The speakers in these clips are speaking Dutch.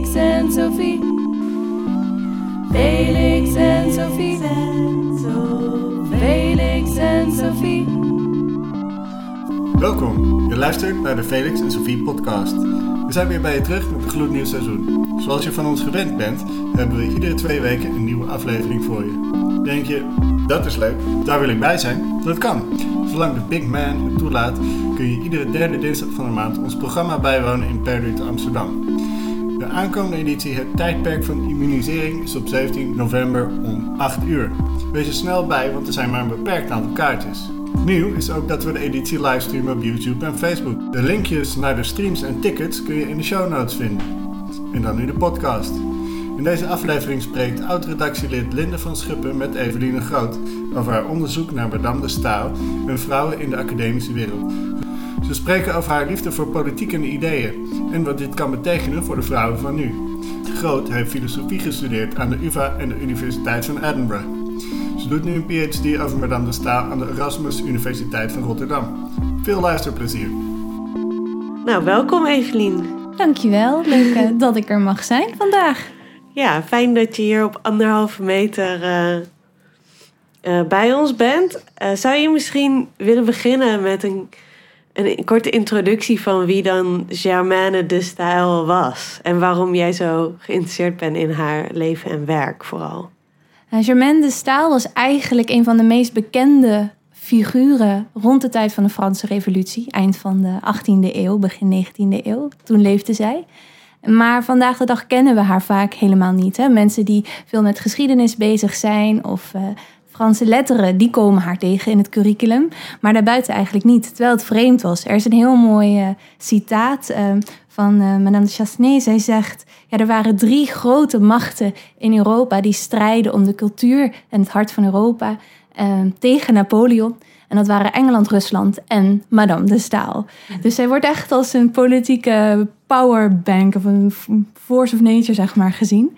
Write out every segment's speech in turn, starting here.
Felix en Sophie. Felix en Sophie. Felix en Sophie. Welkom, je luistert naar de Felix en Sophie podcast. We zijn weer bij je terug met een gloednieuw seizoen. Zoals je van ons gewend bent, hebben we iedere twee weken een nieuwe aflevering voor je. Denk je, dat is leuk, daar wil ik bij zijn? Dat kan. Zolang de Big Man het toelaat, kun je iedere derde dinsdag van de maand ons programma bijwonen in Perdu Amsterdam. De aankomende editie, het tijdperk van immunisering, is op 17 november om 8 uur. Wees er snel bij, want er zijn maar een beperkt aantal kaartjes. Nieuw is ook dat we de editie livestreamen op YouTube en Facebook. De linkjes naar de streams en tickets kun je in de show notes vinden. En dan nu de podcast. In deze aflevering spreekt oud-redactielid Linde van Schuppen met Eveline Groot over haar onderzoek naar Madame de Staal en vrouwen in de academische wereld. Ze spreken over haar liefde voor politiek en ideeën en wat dit kan betekenen voor de vrouwen van nu. Groot heeft filosofie gestudeerd aan de UvA en de Universiteit van Edinburgh. Ze doet nu een PhD over Madame de Staal aan de Erasmus Universiteit van Rotterdam. Veel luisterplezier. Nou, welkom Evelien. Dankjewel, leuk eh, dat ik er mag zijn vandaag. Ja, fijn dat je hier op anderhalve meter eh, eh, bij ons bent. Eh, zou je misschien willen beginnen met een, een korte introductie van wie dan Germaine de Stijl was? En waarom jij zo geïnteresseerd bent in haar leven en werk vooral? Uh, Germaine de Staal was eigenlijk een van de meest bekende figuren rond de tijd van de Franse Revolutie, eind van de 18e eeuw, begin 19e eeuw. Toen leefde zij. Maar vandaag de dag kennen we haar vaak helemaal niet. Hè? Mensen die veel met geschiedenis bezig zijn of uh, Franse letteren, die komen haar tegen in het curriculum. Maar daarbuiten eigenlijk niet, terwijl het vreemd was. Er is een heel mooi uh, citaat uh, van Madame de Chassenay. Zij zegt, ja, er waren drie grote machten in Europa die strijden om de cultuur en het hart van Europa tegen Napoleon. En dat waren Engeland, Rusland en Madame de Staal. Dus zij wordt echt als een politieke powerbank of een force of nature, zeg maar, gezien.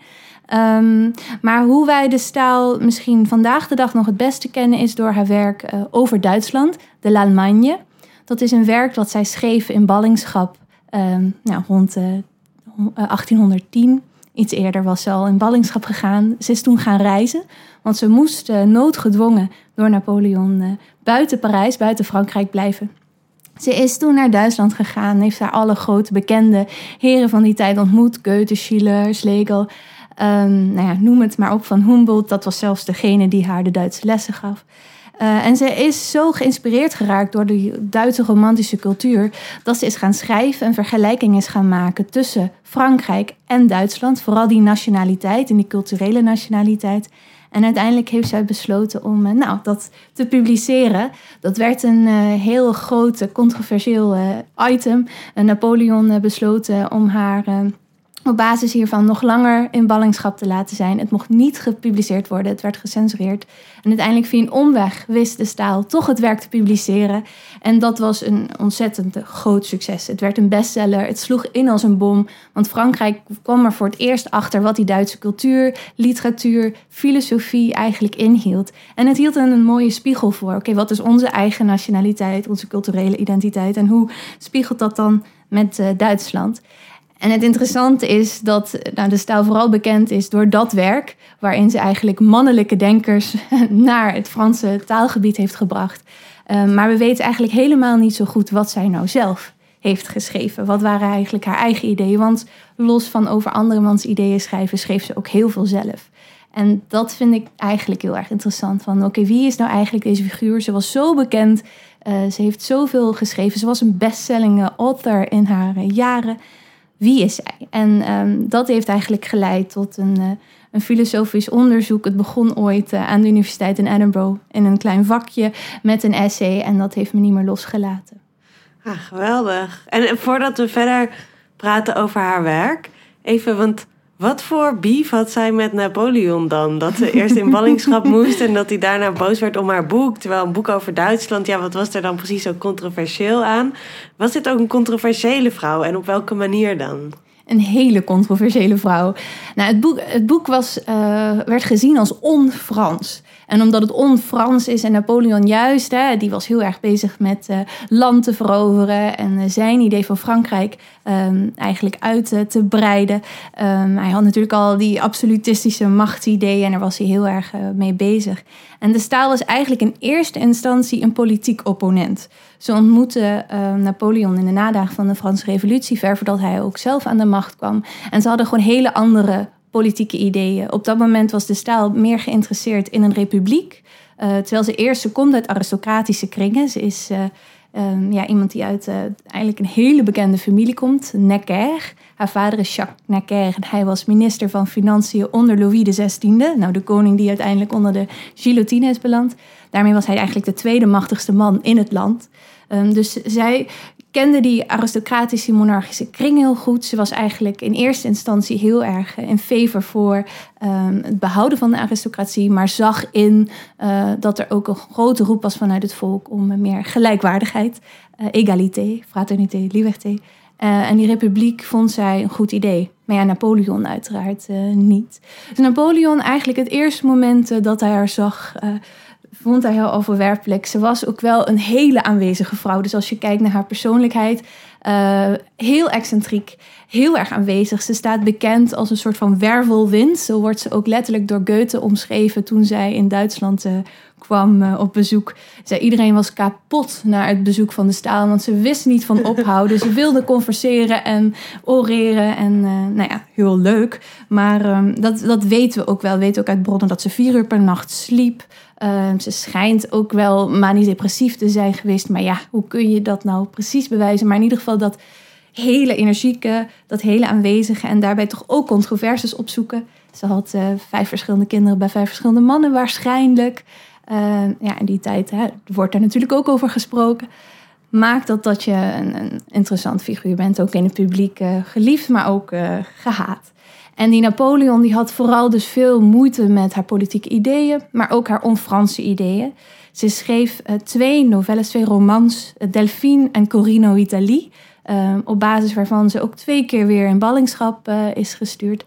Um, maar hoe wij de staal misschien vandaag de dag nog het beste kennen, is door haar werk uh, over Duitsland, de L'Allemagne. Dat is een werk dat zij schreef in ballingschap um, nou, rond uh, 1810. Iets eerder was ze al in ballingschap gegaan. Ze is toen gaan reizen, want ze moest noodgedwongen door Napoleon buiten Parijs, buiten Frankrijk blijven. Ze is toen naar Duitsland gegaan, heeft daar alle grote bekende heren van die tijd ontmoet. Goethe, Schiller, Schlegel, um, nou ja, noem het maar op, van Humboldt. Dat was zelfs degene die haar de Duitse lessen gaf. Uh, en ze is zo geïnspireerd geraakt door de Duitse romantische cultuur dat ze is gaan schrijven en vergelijkingen is gaan maken tussen Frankrijk en Duitsland. Vooral die nationaliteit en die culturele nationaliteit. En uiteindelijk heeft zij besloten om uh, nou, dat te publiceren. Dat werd een uh, heel groot, controversieel item. Napoleon besloten om haar op basis hiervan nog langer in ballingschap te laten zijn. Het mocht niet gepubliceerd worden, het werd gecensureerd. En uiteindelijk via een omweg wist de staal toch het werk te publiceren. En dat was een ontzettend groot succes. Het werd een bestseller, het sloeg in als een bom. Want Frankrijk kwam er voor het eerst achter wat die Duitse cultuur, literatuur, filosofie eigenlijk inhield. En het hield een, mooie spiegel voor. Oké, wat is onze eigen nationaliteit, onze culturele identiteit? En hoe spiegelt dat dan met uh, Duitsland? En het interessante is dat nou, de stijl vooral bekend is door dat werk, waarin ze eigenlijk mannelijke denkers naar het Franse taalgebied heeft gebracht. Um, maar we weten eigenlijk helemaal niet zo goed wat zij nou zelf heeft geschreven. Wat waren eigenlijk haar eigen ideeën? Want los van over andermans ideeën schrijven, schreef ze ook heel veel zelf. En dat vind ik eigenlijk heel erg interessant. Van oké, wie is nou eigenlijk deze figuur? Ze was zo bekend, uh, ze heeft zoveel geschreven. Ze was een bestselling author in haar uh, jaren wie is zij? En um, dat heeft eigenlijk geleid tot een, uh, een filosofisch onderzoek. Het begon ooit uh, aan de Universiteit in Edinburgh in een klein vakje met een essay. En dat heeft me niet meer losgelaten. Ah, geweldig. En voordat we verder praten over haar werk, even, want wat voor beef had zij met Napoleon dan? Dat ze eerst in ballingschap moest en dat hij daarna boos werd om haar boek. Terwijl een boek over Duitsland, ja, wat was er dan precies zo controversieel aan? Was dit ook een controversiële vrouw en op welke manier dan? Een hele controversiële vrouw. Nou, het boek, het boek was, eh, werd gezien als on-Frans. En omdat het on-Frans is en Napoleon juist, hè, die was heel erg bezig met uh, land te veroveren en uh, zijn idee van Frankrijk um, eigenlijk uit uh, te breiden. Um, hij had natuurlijk al die absolutistische machtsideeën en daar was hij heel erg mee bezig. En de Staal was eigenlijk in eerste instantie een politiek opponent. Ze ontmoetten Napoleon in de nadagen van de Franse Revolutie, ver voordat hij ook zelf aan de macht kwam. En ze hadden gewoon hele andere politieke ideeën. Op dat moment was de staal meer geïnteresseerd in een republiek. Uh, terwijl ze eerst, ze komt uit aristocratische kringen. Ze is uh, um, ja, iemand die uit uh, eigenlijk een hele bekende familie komt, Necker. Haar vader is Jacques Necker en hij was minister van Financiën onder Louis XVI. Nou, de koning die uiteindelijk onder de guillotine is beland. Daarmee was hij eigenlijk de tweede machtigste man in het land. Um, dus zij kende die aristocratische monarchische kring heel goed. Ze was eigenlijk in eerste instantie heel erg in favor voor um, het behouden van de aristocratie, maar zag in uh, dat er ook een grote roep was vanuit het volk om meer gelijkwaardigheid, uh, egalité, fraternité, liberté. En die republiek vond zij een goed idee. Maar ja, Napoleon uiteraard niet. Dus Napoleon eigenlijk het eerste moment dat hij haar zag vond hij heel overwerpelijk. Ze was ook wel een hele aanwezige vrouw. Dus als je kijkt naar haar persoonlijkheid, uh, heel excentriek, heel erg aanwezig. Ze staat bekend als een soort van wervelwind. Zo wordt ze ook letterlijk door Goethe omschreven toen zij in Duitsland uh, kwam uh, op bezoek. Zij, iedereen was kapot na het bezoek van de staal, want ze wist niet van ophouden. ze wilde converseren en oreren en nou ja, heel leuk. Maar um, dat, dat weten we ook wel. We weten ook uit bronnen dat ze vier uur per nacht sliep. Uh, ze schijnt ook wel manisch-depressief te zijn geweest. Maar ja, hoe kun je dat nou precies bewijzen? Maar in ieder geval dat hele energieke, dat hele aanwezige en daarbij toch ook controversies opzoeken. Ze had uh, vijf verschillende kinderen bij vijf verschillende mannen waarschijnlijk. Uh, ja, in die tijd hè, wordt er natuurlijk ook over gesproken. Maakt dat dat je een, een interessant figuur bent, ook in het publiek uh, geliefd, maar ook gehaat. En die Napoleon die had vooral dus veel moeite met haar politieke ideeën, maar ook haar on-Franse ideeën. Ze schreef uh, twee novelles, twee romans, uh, Delphine en Corino Italie, uh, op basis waarvan ze ook twee keer weer in ballingschap is gestuurd.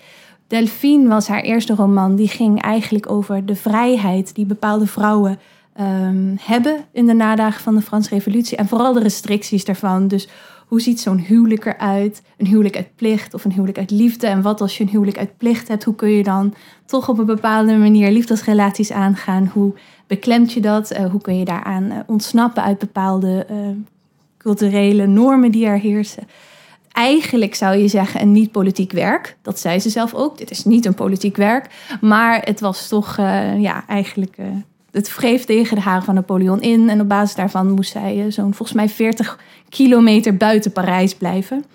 Delphine was haar eerste roman, die ging eigenlijk over de vrijheid die bepaalde vrouwen um, hebben in de nadagen van de Franse Revolutie en vooral de restricties daarvan. Dus hoe ziet zo'n huwelijk eruit? Een huwelijk uit plicht of een huwelijk uit liefde? En wat als je een huwelijk uit plicht hebt? Hoe kun je dan toch op een bepaalde manier liefdesrelaties aangaan? Hoe beklemt je dat? Uh, hoe kun je daaraan uh, ontsnappen uit bepaalde uh, culturele normen die er heersen? Eigenlijk zou je zeggen een niet-politiek werk. Dat zei ze zelf ook. Dit is niet een politiek werk. Maar het was toch ja, eigenlijk het wreef tegen de haren van Napoleon in. En op basis daarvan moest zij eh, zo'n volgens mij 40 kilometer buiten Parijs blijven.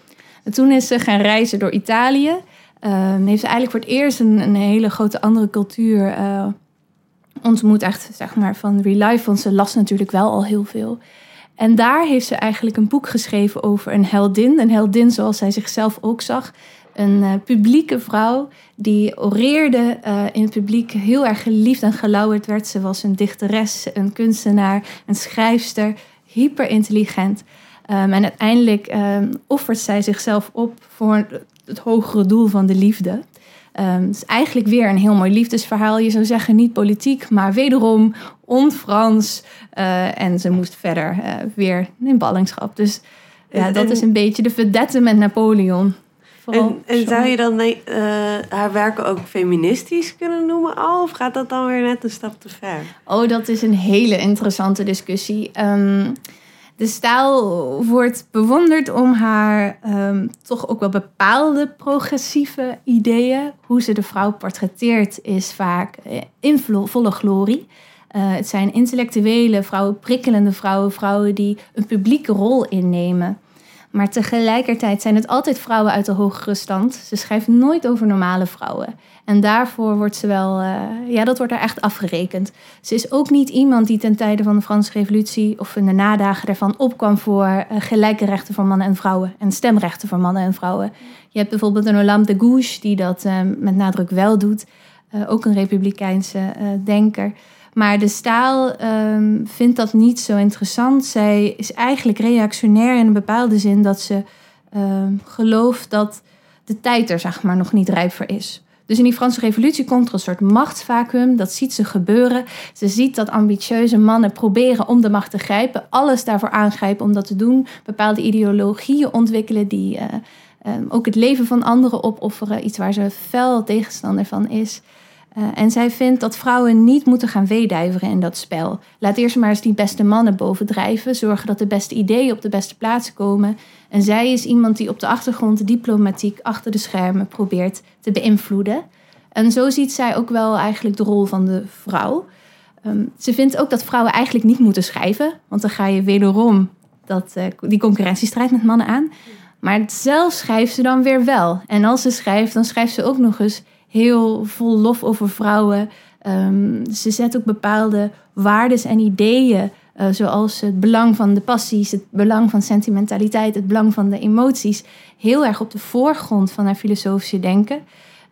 En toen is ze gaan reizen door Italië. Uh, heeft ze eigenlijk voor het eerst een, hele grote andere cultuur uh, ontmoet. Echt zeg maar van real life, want ze las natuurlijk wel al heel veel. En daar heeft ze eigenlijk een boek geschreven over een heldin. Een heldin zoals zij zichzelf ook zag. Een uh, publieke vrouw die oreerde uh, in het publiek, heel erg geliefd en gelauwerd werd. Ze was een dichteres, een kunstenaar, een schrijfster, hyper intelligent. Um, en uiteindelijk um, offert zij zichzelf op voor het hogere doel van de liefde. Um, het is eigenlijk weer een heel mooi liefdesverhaal. Je zou zeggen niet politiek, maar wederom on-Frans. Uh, en ze moest verder weer in ballingschap. Dus ja, en, dat is een beetje de vedette met Napoleon. En, en, zou je dan uh, haar werken ook feministisch kunnen noemen al? Of gaat dat dan weer net een stap te ver? Oh, dat is een hele interessante discussie. Um, de stijl wordt bewonderd om haar um, toch ook wel bepaalde progressieve ideeën. Hoe ze de vrouw portretteert is vaak eh, in volle glorie. Uh, het zijn intellectuele vrouwen, prikkelende vrouwen, vrouwen die een publieke rol innemen. Maar tegelijkertijd zijn het altijd vrouwen uit de hogere stand. Ze schrijft nooit over normale vrouwen. En daarvoor wordt ze wel, uh, ja, dat wordt er echt afgerekend. Ze is ook niet iemand die ten tijde van de Franse Revolutie of in de nadagen daarvan opkwam voor uh, gelijke rechten voor mannen en vrouwen en stemrechten voor mannen en vrouwen. Je hebt bijvoorbeeld een Olympe de Gouges die dat uh, met nadruk wel doet, ook een republikeinse denker. Maar de staal um, vindt dat niet zo interessant. Zij is eigenlijk reactionair in een bepaalde zin dat ze um, gelooft dat de tijd er zeg maar nog niet rijp voor is. Dus in die Franse revolutie komt er een soort machtsvacuum. Dat ziet ze gebeuren. Ze ziet dat ambitieuze mannen proberen om de macht te grijpen. Alles daarvoor aangrijpen om dat te doen. Bepaalde ideologieën ontwikkelen die uh, um, ook het leven van anderen opofferen. Iets waar ze fel tegenstander van is. Uh, en zij vindt dat vrouwen niet moeten gaan weedijveren in dat spel. Laat eerst maar eens die beste mannen bovendrijven. Zorgen dat de beste ideeën op de beste plaatsen komen. En zij is iemand die op de achtergrond diplomatiek achter de schermen probeert te beïnvloeden. En zo ziet zij ook wel eigenlijk de rol van de vrouw. Um, ze vindt ook dat vrouwen eigenlijk niet moeten schrijven. Want dan ga je wederom dat, uh, die concurrentiestrijd met mannen aan. Maar zelf schrijft ze dan weer wel. En als ze schrijft, dan schrijft ze ook nog eens heel vol lof over vrouwen. Um, ze zet ook bepaalde waarden en ideeën, uh, zoals het belang van de passies, het belang van sentimentaliteit, het belang van de emoties, heel erg op de voorgrond van haar filosofische denken.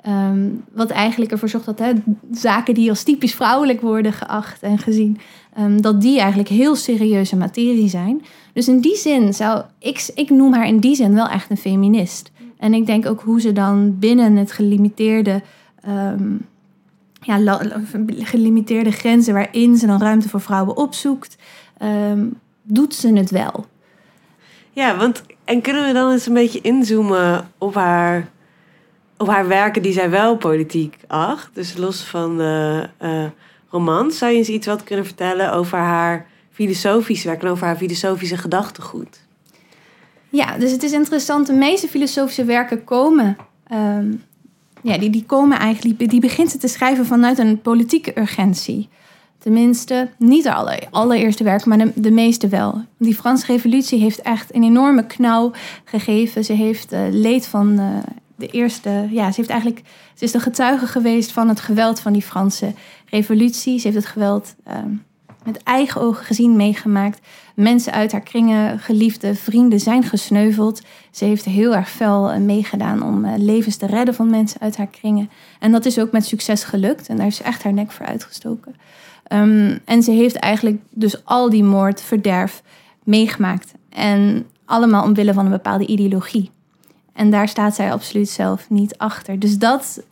Um, wat eigenlijk ervoor zorgt dat hè, zaken die als typisch vrouwelijk worden geacht en gezien, um, dat die eigenlijk heel serieuze materie zijn. Dus in die zin zou ik, ik noem haar in die zin wel echt een feminist. En ik denk ook hoe ze dan binnen het gelimiteerde, um, ja, gelimiteerde grenzen waarin ze dan ruimte voor vrouwen opzoekt, um, doet ze het wel. Ja, want en kunnen we dan eens een beetje inzoomen op haar, op haar werken die zij wel politiek acht? Dus los van de uh, romans, zou je eens iets wat kunnen vertellen over haar filosofisch werk en over haar filosofische gedachtegoed? Ja, dus het is interessant. De meeste filosofische werken komen. Um, ja, die, die komen eigenlijk. Die begint ze te schrijven vanuit een politieke urgentie. Tenminste, niet de aller, allereerste werken, maar de, meeste wel. Die Franse Revolutie heeft echt een enorme knauw gegeven. Ze heeft uh, leed van uh, de eerste. Ja, ze heeft eigenlijk. Ze is de getuige geweest van het geweld van die Franse Revolutie. Ze heeft het geweld. Uh, met eigen ogen gezien, meegemaakt. Mensen uit haar kringen, geliefde vrienden zijn gesneuveld. Ze heeft heel erg fel meegedaan om eh, levens te redden van mensen uit haar kringen. En dat is ook met succes gelukt. En daar is echt haar nek voor uitgestoken. Um, en ze heeft eigenlijk dus al die moord, verderf meegemaakt. En allemaal omwille van een bepaalde ideologie. En daar staat zij absoluut zelf niet achter. Dus dat,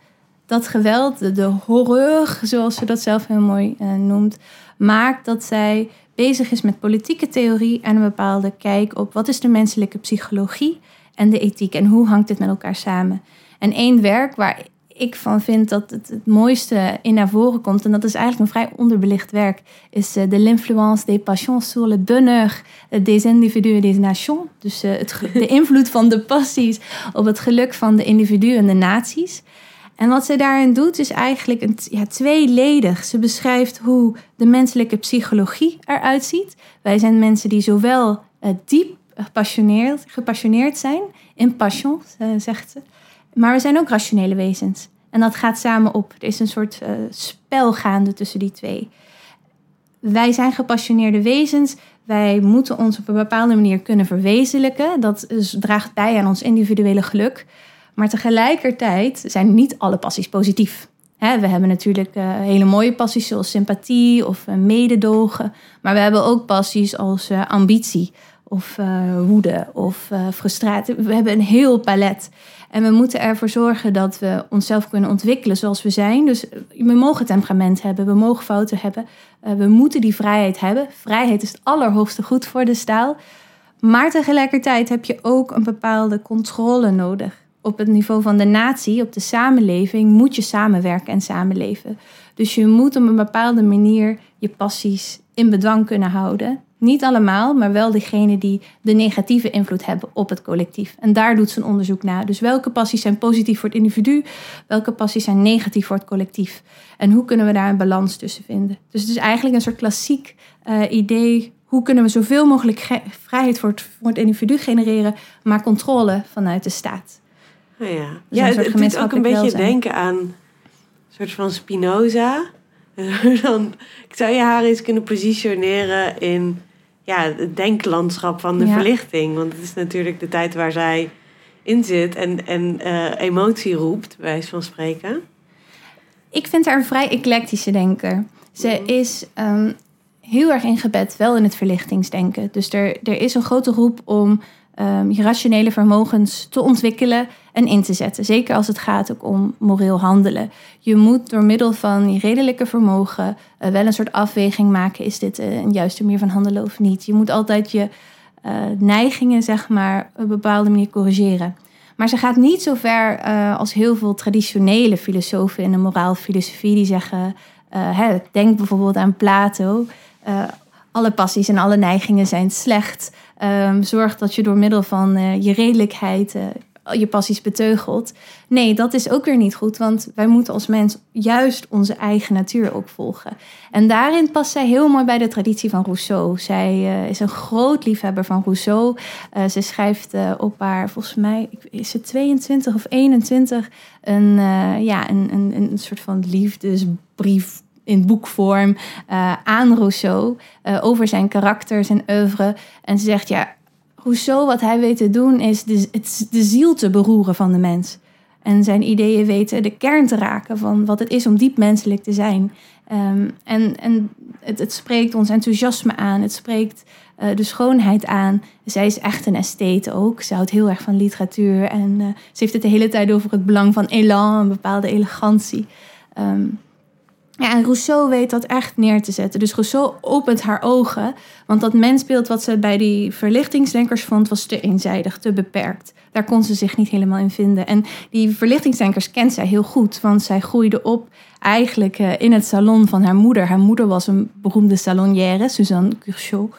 dat geweld, de, horreur, zoals ze dat zelf heel mooi uh, noemt, maakt dat zij bezig is met politieke theorie en een bepaalde kijk op wat is de menselijke psychologie en de ethiek en hoe hangt dit met elkaar samen. En één werk waar ik van vind dat het het mooiste in naar voren komt, en dat is eigenlijk een vrij onderbelicht werk, is uh, de l'influence des passions sur le bonheur des individus des nations. Dus uh, het, de invloed van de passies op het geluk van de individuen en de naties. En wat ze daarin doet is eigenlijk een, ja, tweeledig. Ze beschrijft hoe de menselijke psychologie eruit ziet. Wij zijn mensen die zowel uh, diep gepassioneerd, gepassioneerd zijn, in passion, uh, zegt ze. Maar we zijn ook rationele wezens. En dat gaat samen op. Er is een soort uh, spel gaande tussen die twee. Wij zijn gepassioneerde wezens. Wij moeten ons op een bepaalde manier kunnen verwezenlijken. Dat is, draagt bij aan ons individuele geluk. Maar tegelijkertijd zijn niet alle passies positief. we hebben natuurlijk uh, hele mooie passies zoals sympathie of uh, mededogen. Maar we hebben ook passies als uh, ambitie of woede of frustratie. We hebben een heel palet. En we moeten ervoor zorgen dat we onszelf kunnen ontwikkelen zoals we zijn. Dus we mogen temperament hebben, we mogen fouten hebben. we moeten die vrijheid hebben. Vrijheid is het allerhoogste goed voor de staal. Maar tegelijkertijd heb je ook een bepaalde controle nodig op het niveau van de natie, op de samenleving, moet je samenwerken en samenleven. Dus je moet op een bepaalde manier je passies in bedwang kunnen houden. Niet allemaal, maar wel degene die de negatieve invloed hebben op het collectief. En daar doet een onderzoek naar. Dus welke passies zijn positief voor het individu, welke passies zijn negatief voor het collectief. En hoe kunnen we daar een balans tussen vinden? Dus het is eigenlijk een soort klassiek uh, idee. Hoe kunnen we zoveel mogelijk vrijheid voor het, voor het individu genereren, maar controle vanuit de staat? Oh ja, dus ja het, doet ook een beetje welzijn. denken aan een soort van Spinoza. Dan, ik zou je haar eens kunnen positioneren in ja, het denklandschap van de ja. verlichting. Want het is natuurlijk de tijd waar zij in zit en, en uh, emotie roept, bij wijze van spreken. Ik vind haar een vrij eclectische denker. Ze mm. is um, heel erg ingebed wel in het verlichtingsdenken. Dus er, er is een grote roep om ehm, je rationele vermogens te ontwikkelen en in te zetten. Zeker als het gaat ook om moreel handelen. Je moet door middel van je redelijke vermogen eh, wel een soort afweging maken. Is dit eh, een juiste manier van handelen of niet? Je moet altijd je eh, neigingen, zeg maar, op een bepaalde manier corrigeren. Maar ze gaat niet zo ver als heel veel traditionele filosofen in de moraalfilosofie die zeggen: hè, denk bijvoorbeeld aan Plato. Alle passies en alle neigingen zijn slecht. Ehm, zorg dat je door middel van eh, je redelijkheid eh, je passies beteugelt. Nee, dat is ook weer niet goed, want wij moeten als mens juist onze eigen natuur ook volgen. En daarin past zij heel mooi bij de traditie van Rousseau. Zij eh, is een groot liefhebber van Rousseau. Ze schrijft eh, op haar, volgens mij is het 22 of 21, een, ja, een, een, een soort van liefdesbrief in boekvorm eh, aan Rousseau eh, over zijn karakter, zijn oeuvre. En ze zegt, ja, Rousseau, wat hij weet te doen, is de, het, de ziel te beroeren van de mens. En zijn ideeën weten de kern te raken van wat het is om diep menselijk te zijn. Ehm, en en het, het spreekt ons enthousiasme aan, het spreekt eh, de schoonheid aan. Zij is echt een esthete ook. Ze houdt heel erg van literatuur en ze heeft het de hele tijd over het belang van elan, een bepaalde elegantie. Ehm, ja, en Rousseau weet dat echt neer te zetten. Dus Rousseau opent haar ogen. Want dat mensbeeld wat ze bij die verlichtingsdenkers vond... was te eenzijdig, te beperkt. Daar kon ze zich niet helemaal in vinden. En die verlichtingsdenkers kent zij heel goed. Want zij groeide op eigenlijk eh, in het salon van haar moeder. Haar moeder was een beroemde salonière, Suzanne Curchot.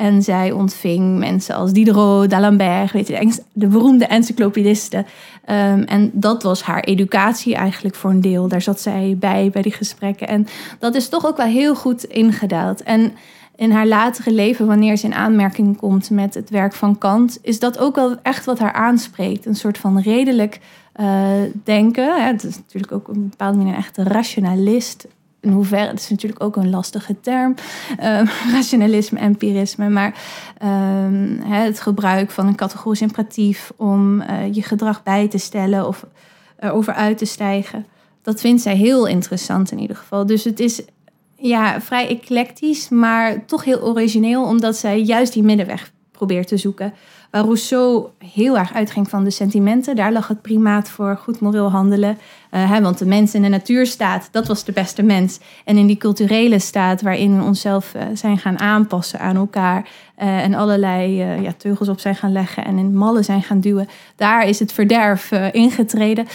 En zij ontving mensen als Diderot, d'Alembert, weet je, de, beroemde encyclopedisten. Ehm, en dat was haar educatie eigenlijk voor een deel. Daar zat zij bij, bij die gesprekken. En dat is toch ook wel heel goed ingedaald. En in haar latere leven, wanneer ze in aanmerking komt met het werk van Kant, is dat ook wel echt wat haar aanspreekt. Een soort van redelijk eh, denken. Het is natuurlijk ook een bepaalde manier een echte rationalist. In hoeverre, het is natuurlijk ook een lastige term, eh, rationalisme, empirisme. Maar ehm, het gebruik van een categorisch imperatief om eh, je gedrag bij te stellen of erover uit te stijgen. Dat vindt zij heel interessant in ieder geval. Dus het is ja, vrij eclectisch, maar toch heel origineel, omdat zij juist die middenweg probeert te zoeken. Waar Rousseau heel erg uitging van de sentimenten, daar lag het primaat voor goed moreel handelen. Eh, hè, want de mens in de natuurstaat, dat was de beste mens. En in die culturele staat, waarin we onszelf eh, zijn gaan aanpassen aan elkaar. Eh, en allerlei eh, ja, teugels op zijn gaan leggen en in mallen zijn gaan duwen. Daar is het verderf eh, ingetreden.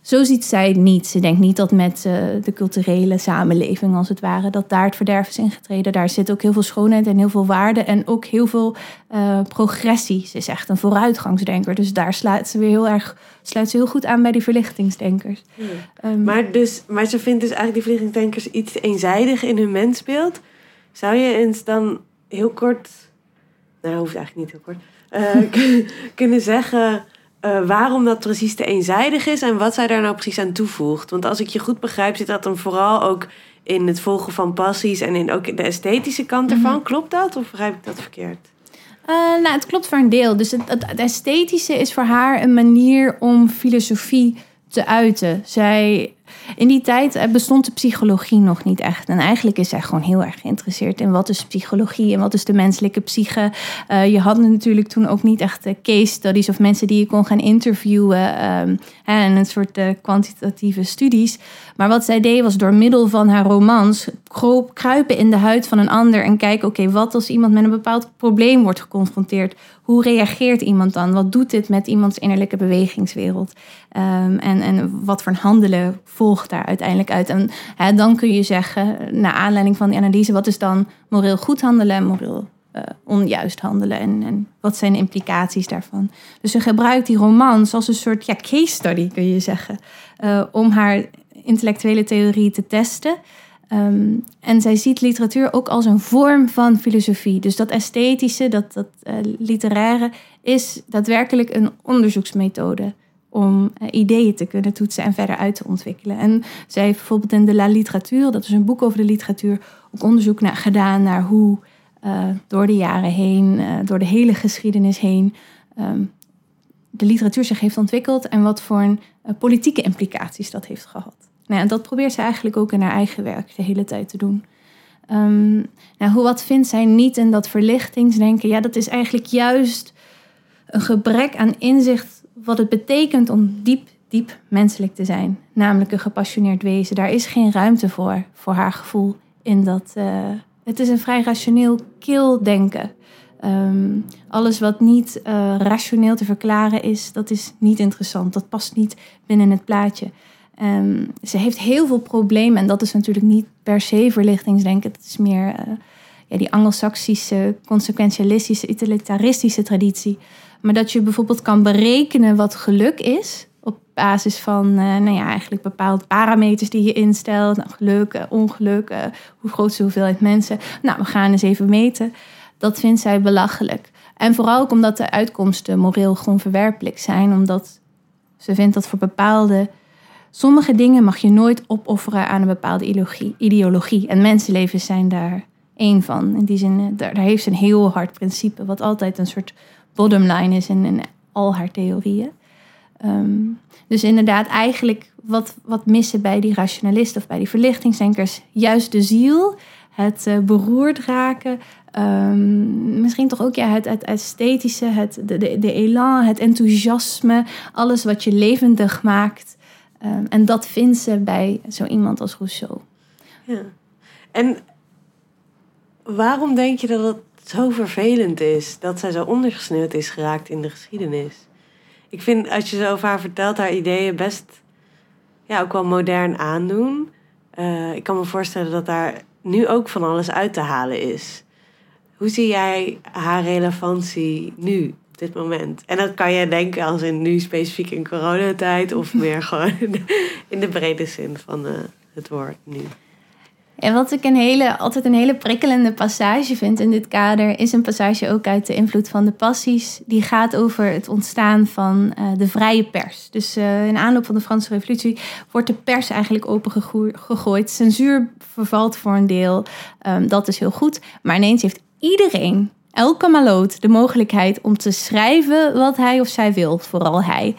Zo ziet zij niet. Ze denkt niet dat met de culturele samenleving, als het ware, dat daar het verderf is ingetreden. Daar zit ook heel veel schoonheid en heel veel waarde en ook heel veel progressie. Ze is echt een vooruitgangsdenker. Dus daar sluit ze weer heel erg sluit ze heel goed aan bij die verlichtingsdenkers. Ehm, Maar, dus, maar ze vindt dus eigenlijk die vliegtuigdenkers iets eenzijdig in hun mensbeeld. Zou je eens dan heel kort, nou hoeft eigenlijk niet heel kort, eh, kun- kunnen zeggen eh, waarom dat precies te eenzijdig is en wat zij daar nou precies aan toevoegt? Want als ik je goed begrijp, zit dat dan vooral ook in het volgen van passies en in ook de esthetische kant ervan. Klopt dat of begrijp ik dat verkeerd? Eh, nou, het klopt voor een deel. Dus het, het, het esthetische is voor haar een manier om filosofie te uiten. Zij, in die tijd eh, bestond de psychologie nog niet echt. En eigenlijk is zij gewoon heel erg geïnteresseerd in wat is psychologie en wat is de menselijke psyche. Eh, je had natuurlijk toen ook niet echt eh, case studies of mensen die je kon gaan interviewen ehm, en een soort kwantitatieve studies. Maar wat zij deed was door middel van haar romans kruipen in de huid van een ander en kijken, oké, wat als iemand met een bepaald probleem wordt geconfronteerd? Hoe reageert iemand dan? Wat doet dit met iemands innerlijke bewegingswereld? Ehm, en, en wat voor handelen volgt daar uiteindelijk uit? En hè, dan kun je zeggen, naar aanleiding van die analyse, wat is dan moreel goed handelen en moreel eh, onjuist handelen? En, en wat zijn de implicaties daarvan? Dus ze gebruikt die romans als een soort ja, case study, kun je zeggen, eh, om haar intellectuele theorie te testen. Ehm, en zij ziet literatuur ook als een vorm van filosofie. Dus dat esthetische, dat, dat eh, literaire, is daadwerkelijk een onderzoeksmethode om eh, ideeën te kunnen toetsen en verder uit te ontwikkelen. En zij heeft bijvoorbeeld in de La Literatuur, dat is een boek over de literatuur, ook onderzoek naar, gedaan naar hoe eh, door de jaren heen, eh, door de hele geschiedenis heen, ehm, de literatuur zich heeft ontwikkeld en wat voor een, politieke implicaties dat heeft gehad. Nou, en dat probeert ze eigenlijk ook in haar eigen werk de hele tijd te doen. Ehm, nou, hoe, wat vindt zij niet in dat verlichtingsdenken? Ja, dat is eigenlijk juist een gebrek aan inzicht wat het betekent om diep, diep menselijk te zijn. Namelijk een gepassioneerd wezen. Daar is geen ruimte voor, voor haar gevoel in dat. eh, het is een vrij rationeel kil denken. Ehm, alles wat niet eh, rationeel te verklaren is, dat is niet interessant. Dat past niet binnen het plaatje. Ehm, ze heeft heel veel problemen en dat is natuurlijk niet per se verlichtingsdenken. Het is meer eh, die anglo-saxische, consequentialistische, utilitaristische traditie. Maar dat je bijvoorbeeld kan berekenen wat geluk is op basis van eh, nou ja, eigenlijk bepaalde parameters die je instelt. Nou, geluk, eh, ongeluk, eh, hoe groot is de hoeveelheid mensen. Nou, we gaan eens even meten. Dat vindt zij belachelijk. En vooral ook omdat de uitkomsten moreel gewoon verwerpelijk zijn. Omdat ze vindt dat voor bepaalde... Sommige dingen mag je nooit opofferen aan een bepaalde ideologie. En mensenlevens zijn daar één van. In die zin, eh, daar, daar heeft ze een heel hard principe... wat altijd een soort bottomline is in, in al haar theorieën. Ehm, dus inderdaad, eigenlijk wat, wat missen bij die rationalisten of bij die verlichtingsdenkers, juist de ziel, het eh, beroerd raken, ehm, misschien toch ook ja, het, het esthetische, het, de, de, de elan, het enthousiasme, alles wat je levendig maakt. Ehm, en dat vindt ze bij zo iemand als Rousseau. Ja. En waarom denk je dat het zo vervelend is dat zij zo ondergesneeuwd is geraakt in de geschiedenis? Ik vind, als je zo over haar vertelt, haar ideeën best ja, ook wel modern aandoen. Eh, ik kan me voorstellen dat daar nu ook van alles uit te halen is. Hoe zie jij haar relevantie nu, op dit moment? En dat kan je denken als in nu specifiek in coronatijd... of meer gewoon in de, brede zin van eh, het woord nu. En wat ik een hele, altijd een hele prikkelende passage vind in dit kader, is een passage ook uit de invloed van de passies. Die gaat over het ontstaan van eh, de vrije pers. Dus eh, in aanloop van de Franse Revolutie wordt de pers eigenlijk opengegooid. Censuur vervalt voor een deel. Ehm, dat is heel goed. Maar ineens heeft iedereen, elke maloot, de mogelijkheid om te schrijven wat hij of zij wil. Vooral hij.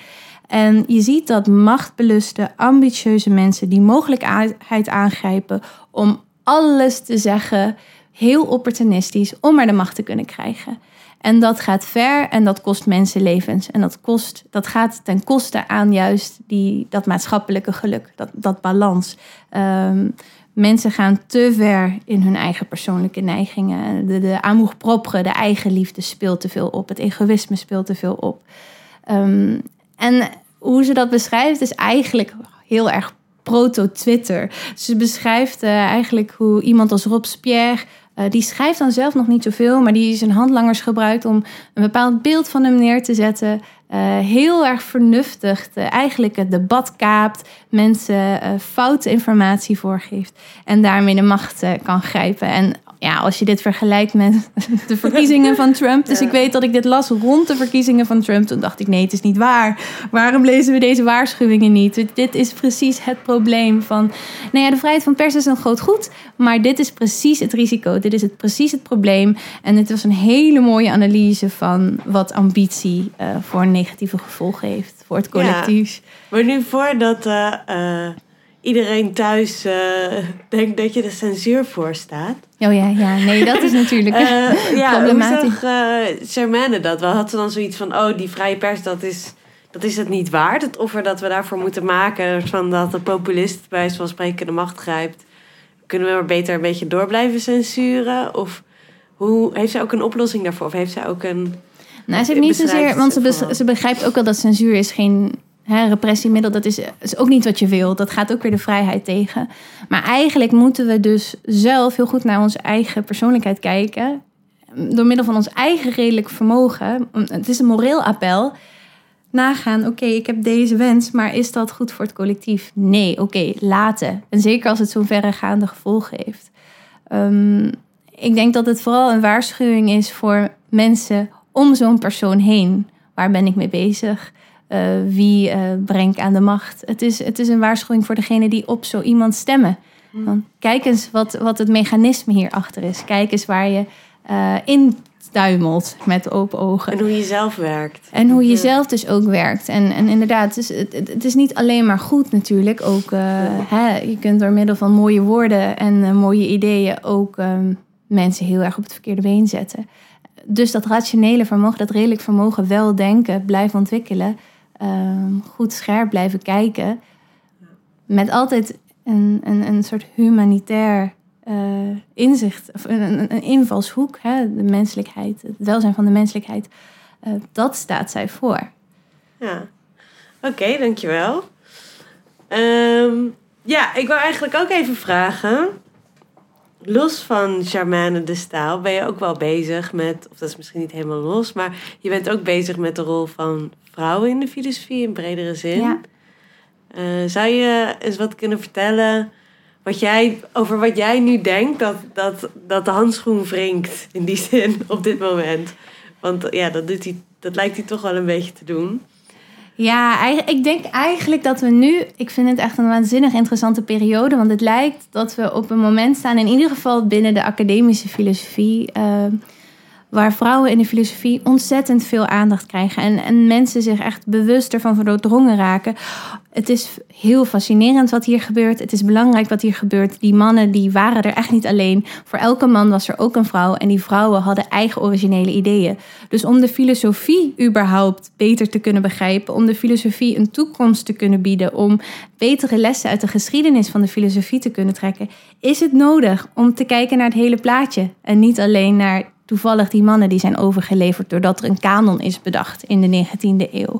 En je ziet dat machtbeluste, ambitieuze mensen die mogelijkheid aangrijpen om alles te zeggen, heel opportunistisch, om maar de macht te kunnen krijgen. En dat gaat ver en dat kost mensenlevens. En dat, kost, dat gaat ten koste aan juist die, dat maatschappelijke geluk, dat, dat balans. Ehm, mensen gaan te ver in hun eigen persoonlijke neigingen. De, de amour propre, de eigenliefde speelt te veel op. Het egoïsme speelt te veel op. Um, en hoe ze dat beschrijft is eigenlijk heel erg proto-Twitter. Ze beschrijft uh, eigenlijk hoe iemand als Robespierre... Uh, die schrijft dan zelf nog niet zoveel, maar die zijn handlangers gebruikt om een bepaald beeld van hem neer te zetten. Uh, heel erg vernuftig, eigenlijk het debat kaapt, mensen foute informatie voorgeeft en daarmee de macht kan grijpen. En ja, als je dit vergelijkt met de verkiezingen van Trump. Dus ik weet dat ik dit las rond de verkiezingen van Trump. Toen dacht ik, nee, het is niet waar. Waarom lezen we deze waarschuwingen niet? Dit is precies het probleem van... Nou ja, de vrijheid van pers is een groot goed. Maar dit is precies het risico. Dit is het, precies het probleem. En dit was een hele mooie analyse van wat ambitie uh, voor negatieve gevolgen heeft. Voor het collectief. Ja, maar nu voordat... Uh, uh iedereen thuis uh, denkt dat je de censuur voor staat. Oh ja, ja. nee, dat is natuurlijk uh, ja, problematisch. Hoe zag uh, dat wel? Had ze dan zoiets van, oh, die vrije pers, dat is, dat is het niet waard. Het offer dat we daarvoor moeten maken, van dat de populist bij van spreken de macht grijpt. Kunnen we maar beter een beetje door blijven censuren? Of hoe, heeft zij ook een oplossing daarvoor? Of heeft zij ook een... Nou, ze heeft niet zozeer, want ze, ze begrijpt ook wel dat censuur is geen Hè, repressiemiddel, dat is, is ook niet wat je wil. Dat gaat ook weer de vrijheid tegen. Maar eigenlijk moeten we dus zelf heel goed naar onze eigen persoonlijkheid kijken. Door middel van ons eigen redelijk vermogen. Het is een moreel appel. Nagaan, oké, ik heb deze wens, maar is dat goed voor het collectief? Nee, oké, laten. En zeker als het zo'n verregaande gevolgen heeft. Um, ik denk dat het vooral een waarschuwing is voor mensen om zo'n persoon heen. Waar ben ik mee bezig? Uh, wie uh, brengt aan de macht. Het is, het is een waarschuwing voor degene die op zo iemand stemmen. Want kijk eens wat, wat het mechanisme hierachter is. Kijk eens waar je uh, in duimelt met open ogen. En hoe je zelf werkt. En hoe je zelf dus ook werkt. En, en inderdaad, het is, het, het is niet alleen maar goed natuurlijk. Ook, hè, je kunt door middel van mooie woorden en mooie ideeën ook mensen heel erg op het verkeerde been zetten dus dat rationele vermogen, dat redelijk vermogen, wel denken, blijven ontwikkelen. Ehm, goed scherp blijven kijken. Met altijd een, een, een soort humanitair eh, inzicht, of een, een, invalshoek, hè, de menselijkheid, het welzijn van de menselijkheid. Eh, dat staat zij voor. Ja. Oké, dankjewel. Ehm ja, ik wil eigenlijk ook even vragen. Los van Germaine de Staal ben je ook wel bezig met, of dat is misschien niet helemaal los, maar je bent ook bezig met de rol van vrouwen in de filosofie in bredere zin. Ja. Eh, zou je eens wat kunnen vertellen wat jij, over wat jij nu denkt dat, dat, dat de handschoen wringt in die zin op dit moment? Want ja, dat, doet hij, dat lijkt hij toch wel een beetje te doen. Ja, ik denk eigenlijk dat we nu. Ik vind het echt een waanzinnig interessante periode. Want het lijkt dat we op een moment staan, in ieder geval binnen de academische filosofie. eh, waar vrouwen in de filosofie ontzettend veel aandacht krijgen. En, en mensen zich echt bewust ervan doordrongen raken. Het is heel fascinerend wat hier gebeurt. Het is belangrijk wat hier gebeurt. Die mannen die waren er echt niet alleen. Voor elke man was er ook een vrouw. En die vrouwen hadden eigen originele ideeën. Dus om de filosofie überhaupt beter te kunnen begrijpen. Om de filosofie een toekomst te kunnen bieden. Om betere lessen uit de geschiedenis van de filosofie te kunnen trekken. Is het nodig om te kijken naar het hele plaatje. En niet alleen naar toevallig die mannen die zijn overgeleverd. doordat er een kanon is bedacht in de 19e eeuw.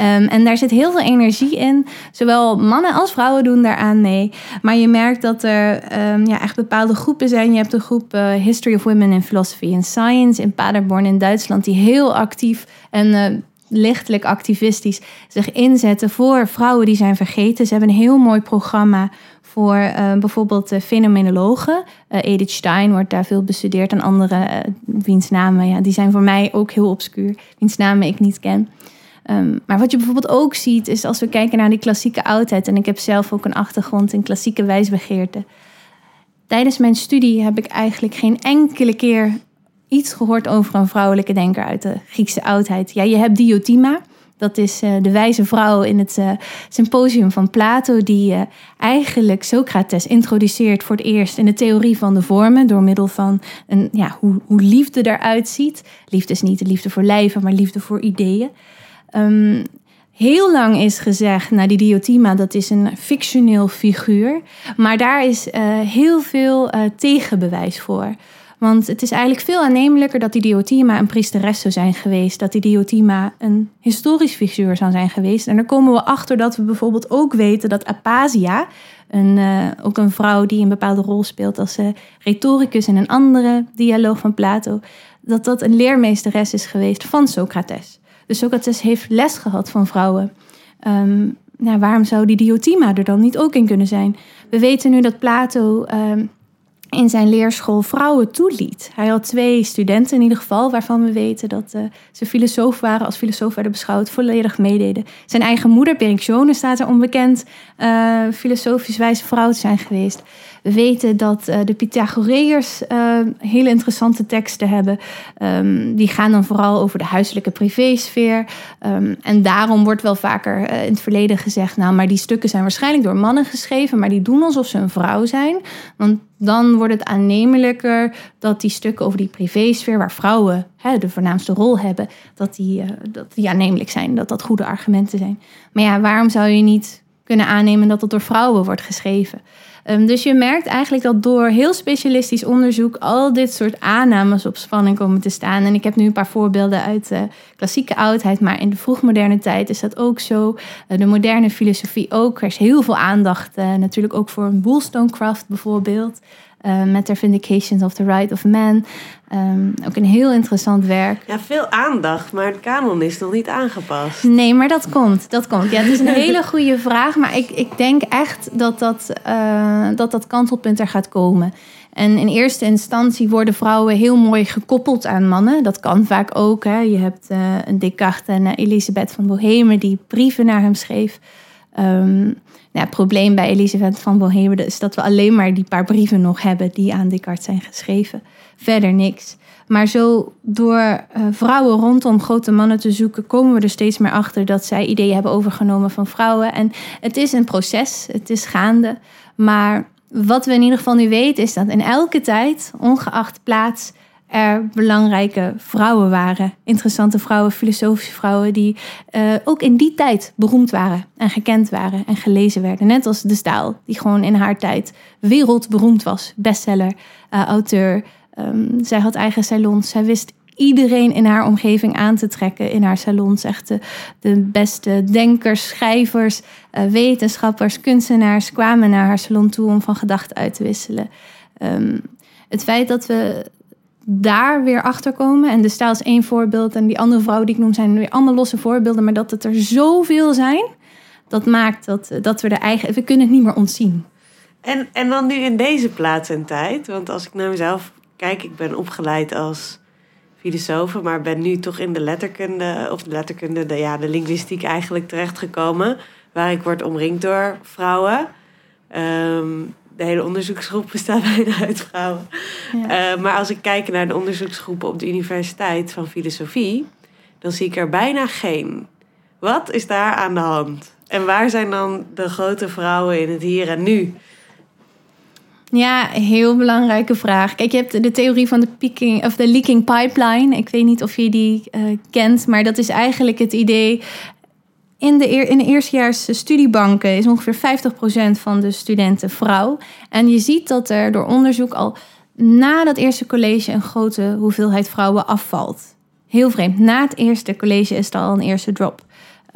Um, en daar zit heel veel energie in. Zowel mannen als vrouwen doen daaraan mee. Maar je merkt dat er um, ja, echt bepaalde groepen zijn. Je hebt de groep uh, History of Women in Philosophy and Science in Paderborn in Duitsland, die heel actief en uh, lichtelijk activistisch zich inzetten voor vrouwen die zijn vergeten. Ze hebben een heel mooi programma voor uh, bijvoorbeeld uh, fenomenologen. Uh, Edith Stein wordt daar veel bestudeerd en andere wiens namen, ja, die zijn voor mij ook heel obscuur, wiens namen ik niet ken. Um, maar wat je bijvoorbeeld ook ziet, is als we kijken naar die klassieke oudheid, en ik heb zelf ook een achtergrond in klassieke wijsbegeerte. Tijdens mijn studie heb ik eigenlijk geen enkele keer iets gehoord over een vrouwelijke denker uit de Griekse oudheid. Ja, je hebt Diotima, dat is uh, de wijze vrouw in het uh, symposium van Plato, die uh, eigenlijk Socrates introduceert voor het eerst in de theorie van de vormen, door middel van een, ja, hoe, hoe liefde eruit ziet. Liefde is niet de liefde voor lijven, maar liefde voor ideeën. Um, heel lang is gezegd, nou die Diotima, dat is een fictioneel figuur. Maar daar is heel veel tegenbewijs voor. Want het is eigenlijk veel aannemelijker dat die Diotima een priesteres zou zijn geweest. Dat die Diotima een historisch figuur zou zijn geweest. En daar komen we achter dat we bijvoorbeeld ook weten dat Apasia, een, uh, ook een vrouw die een bepaalde rol speelt als retoricus in een andere dialoog van Plato, dat dat een leermeesteres is geweest van Socrates. Dus Socrates heeft les gehad van vrouwen. Um, nou, waarom zou die Diotima er dan niet ook in kunnen zijn? We weten nu dat Plato um, in zijn leerschool vrouwen toeliet. Hij had twee studenten in ieder geval, waarvan we weten dat uh, ze filosoof waren, als filosoof werden beschouwd, volledig meededen. Zijn eigen moeder, Perictione, staat er onbekend uh, filosofisch wijze vrouw te zijn geweest. We weten dat uh, de Pythagoreërs uh, hele interessante teksten hebben. Um, die gaan dan vooral over de huiselijke privésfeer. Um, en daarom wordt wel vaker uh, in het verleden gezegd... nou, maar die stukken zijn waarschijnlijk door mannen geschreven... maar die doen alsof ze een vrouw zijn. Want dan wordt het aannemelijker dat die stukken over die privésfeer... waar vrouwen hè, de voornaamste rol hebben... Dat die, uh, dat die aannemelijk zijn, dat dat goede argumenten zijn. Maar ja, waarom zou je niet kunnen aannemen dat het door vrouwen wordt geschreven... Um, dus je merkt eigenlijk dat door heel specialistisch onderzoek al dit soort aannames op spanning komen te staan. En ik heb nu een paar voorbeelden uit de klassieke oudheid, maar in de vroegmoderne tijd is dat ook zo. Uh, de moderne filosofie ook. Is heel veel aandacht uh, natuurlijk ook voor Wollstonecraft bijvoorbeeld. Uh, met their Vindications of the Right of Man. Um, ook een heel interessant werk. Ja, veel aandacht, maar het kanon is nog niet aangepast. Nee, maar dat komt. Dat komt. Ja, het is een hele goede vraag. Maar ik, ik denk echt dat dat, uh, dat dat kantelpunt er gaat komen. En in eerste instantie worden vrouwen heel mooi gekoppeld aan mannen. Dat kan vaak ook. Hè. Je hebt uh, een Descartes en Elisabeth van Bohemen die brieven naar hem schreef. Um, nou, het probleem bij Elisabeth van Bohemen is dat we alleen maar die paar brieven nog hebben die aan Descartes zijn geschreven. Verder niks. Maar zo door uh, vrouwen rondom grote mannen te zoeken, komen we er steeds meer achter dat zij ideeën hebben overgenomen van vrouwen. En het is een proces, het is gaande. Maar wat we in ieder geval nu weten is dat in elke tijd, ongeacht plaats, er belangrijke vrouwen waren. Interessante vrouwen, filosofische vrouwen, die eh, ook in die tijd beroemd waren en gekend waren en gelezen werden. Net als de Staal, die gewoon in haar tijd wereldberoemd was. Bestseller, eh, auteur. Ehm, zij had eigen salons. Zij wist iedereen in haar omgeving aan te trekken in haar salons. Echt de, beste denkers, schrijvers, eh, wetenschappers, kunstenaars kwamen naar haar salon toe om van gedachten uit te wisselen. Ehm, het feit dat we daar weer achter komen, en de staal is één voorbeeld, en die andere vrouwen die ik noem zijn weer allemaal losse voorbeelden, maar dat het er zoveel zijn, dat maakt dat, dat we er eigen, we kunnen het niet meer ontzien. En, en dan nu in deze plaats en tijd, want als ik naar mezelf kijk, ik ben opgeleid als filosoof, maar ben nu toch in de letterkunde, of de letterkunde, de, ja, de linguïstiek eigenlijk terechtgekomen, waar ik word omringd door vrouwen. Ehm, de hele onderzoeksgroep bestaat bijna uit vrouwen. Ja. Eh, maar als ik kijk naar de onderzoeksgroepen op de Universiteit van Filosofie, dan zie ik er bijna geen. Wat is daar aan de hand? En waar zijn dan de grote vrouwen in het hier en nu? Ja, heel belangrijke vraag. Kijk, je hebt de theorie van de, peaking, of de leaking pipeline. Ik weet niet of je die eh, kent, maar dat is eigenlijk het idee. In de, in eerstejaars studiebanken is ongeveer 50% van de studenten vrouw. En je ziet dat er door onderzoek al na dat eerste college een grote hoeveelheid vrouwen afvalt. Heel vreemd. Na het eerste college is er al een eerste drop.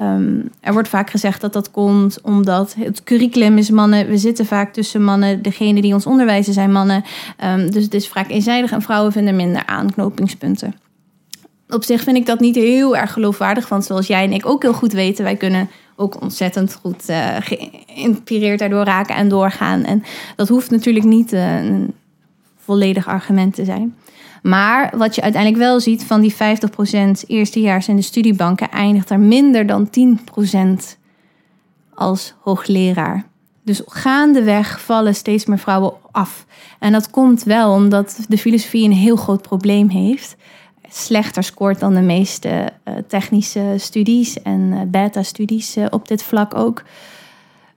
Um, er wordt vaak gezegd dat dat komt omdat het curriculum is mannen. We zitten vaak tussen mannen. Degene die ons onderwijzen zijn mannen. Um, dus het is vaak eenzijdig en vrouwen vinden minder aanknopingspunten. Op zich vind ik dat niet heel erg geloofwaardig. Want zoals jij en ik ook heel goed weten, wij kunnen ook ontzettend goed uh, geïnspireerd daardoor raken en doorgaan. En dat hoeft natuurlijk niet uh, een volledig argument te zijn. Maar wat je uiteindelijk wel ziet van die 50% eerstejaars in de studiebanken eindigt er minder dan 10% als hoogleraar. Dus gaandeweg vallen steeds meer vrouwen af. En dat komt wel omdat de filosofie een heel groot probleem heeft. Slechter scoort dan de meeste uh, technische studies en uh, beta-studies uh, op dit vlak ook.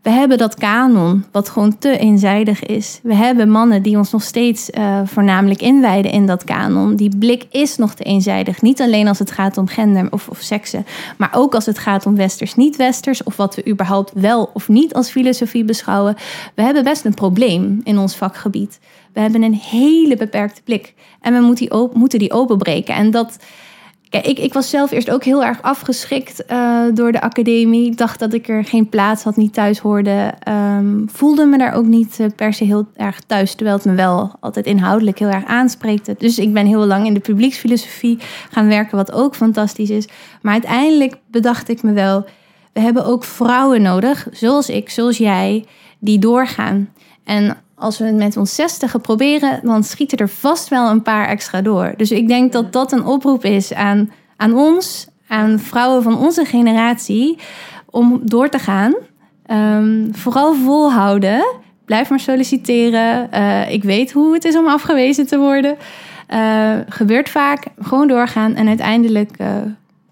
We hebben dat kanon, wat gewoon te eenzijdig is. We hebben mannen die ons nog steeds uh, voornamelijk inwijden in dat kanon. Die blik is nog te eenzijdig. Niet alleen als het gaat om gender of, of seksen, maar ook als het gaat om westers, niet-westers, of wat we überhaupt wel of niet als filosofie beschouwen. We hebben best een probleem in ons vakgebied. We hebben een hele beperkte blik en we die, moeten die openbreken. En dat. Ik, ik was zelf eerst ook heel erg afgeschrikt uh, door de academie. Ik dacht dat ik er geen plaats had, niet thuis hoorde. Um, voelde me daar ook niet uh, per se heel erg thuis. Terwijl het me wel altijd inhoudelijk heel erg aanspreekte. Dus ik ben heel lang in de publieksfilosofie gaan werken, wat ook fantastisch is. Maar uiteindelijk bedacht ik me wel... we hebben ook vrouwen nodig, zoals ik, zoals jij, die doorgaan. En als we het met ons zestigen proberen, dan schieten er vast wel een paar extra door. Dus ik denk dat dat een oproep is aan, aan ons, aan vrouwen van onze generatie, om door te gaan. Um, vooral volhouden. Blijf maar solliciteren. Uh, ik weet hoe het is om afgewezen te worden. Uh, gebeurt vaak. Gewoon doorgaan en uiteindelijk uh,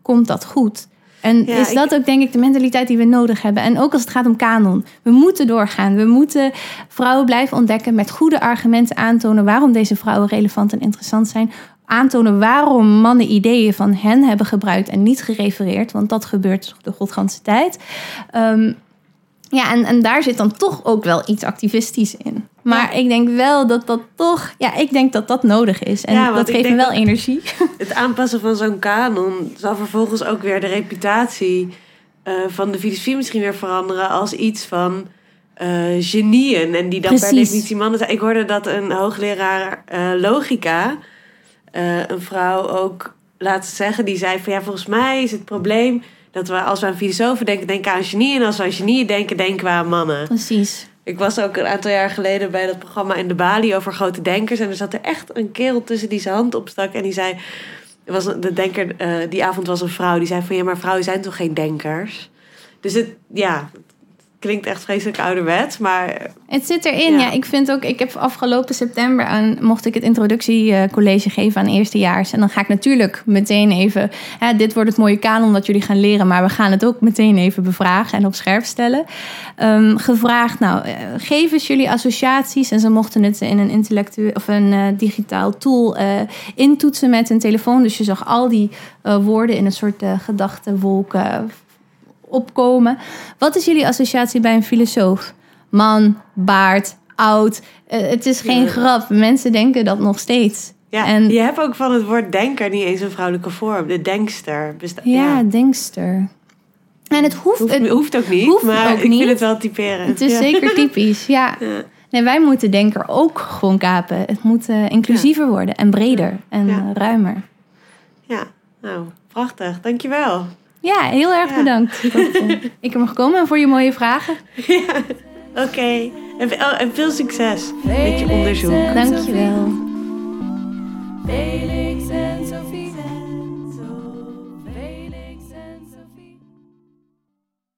komt dat goed. En ja, is dat ik... ook, denk ik, de mentaliteit die we nodig hebben? En ook als het gaat om kanon. We moeten doorgaan. We moeten vrouwen blijven ontdekken met goede argumenten aantonen waarom deze vrouwen relevant en interessant zijn. Aantonen waarom mannen ideeën van hen hebben gebruikt en niet gerefereerd. Want dat gebeurt de godganse tijd. Um, ja, en, en daar zit dan toch ook wel iets activistisch in. Maar ja. ik denk wel dat dat toch, ja, ik denk dat dat nodig is. En ja, dat geeft me wel energie. Het aanpassen van zo'n kanon zal vervolgens ook weer de reputatie uh, van de filosofie misschien weer veranderen als iets van uh, genieën. En die dan Precies. per definitie mannen zijn. Ik hoorde dat een hoogleraar uh, logica, een vrouw ook laten zeggen, die zei van ja, volgens mij is het probleem dat we als we aan filosofen denken, denken aan genie. En als we aan genieën denken, denken we aan mannen. Precies. Ik was ook een aantal jaar geleden bij dat programma in de Bali over grote denkers. En er zat er echt een kerel tussen die zijn hand opstak. En die zei, was de denker, uh, die avond was een vrouw. Die zei van, ja, maar vrouwen zijn toch geen denkers? Dus het, ja, klinkt echt vreselijk ouderwets, maar Het zit erin, Ja. ja. Ik vind ook, ik heb afgelopen september aan, mocht ik het introductiecollege geven aan eerstejaars. En dan ga ik natuurlijk meteen even, hè, dit wordt het mooie kanon wat jullie gaan leren, maar we gaan het ook meteen even bevragen en op scherp stellen. Ehm, gevraagd, nou, eh, geef eens jullie associaties. En ze mochten het in een intellectueel of een eh, digitaal tool eh, intoetsen met een telefoon. Dus je zag al die eh, woorden in een soort eh gedachtenwolken opkomen. Wat is jullie associatie bij een filosoof? Man, baard, oud. Eh, het is geen Ja. grap. Mensen denken dat nog steeds. ja, En- je hebt ook van het woord denker niet eens een vrouwelijke vorm. De denkster. Besta- Ja, denkster. En het hoeft, Hoeft, het, hoeft ook niet, hoeft maar ook ik niet. vind het wel typerend. het is ja. zeker typisch. Ja. Nee, wij moeten denker ook gewoon kapen. Het moet eh, inclusiever worden en breder en ruimer. ja, nou, prachtig. Dankjewel. Ja, heel erg bedankt ik heb me gekomen en voor je mooie vragen. Ja, oké. En, oh, en, veel succes met je onderzoek. Dankjewel.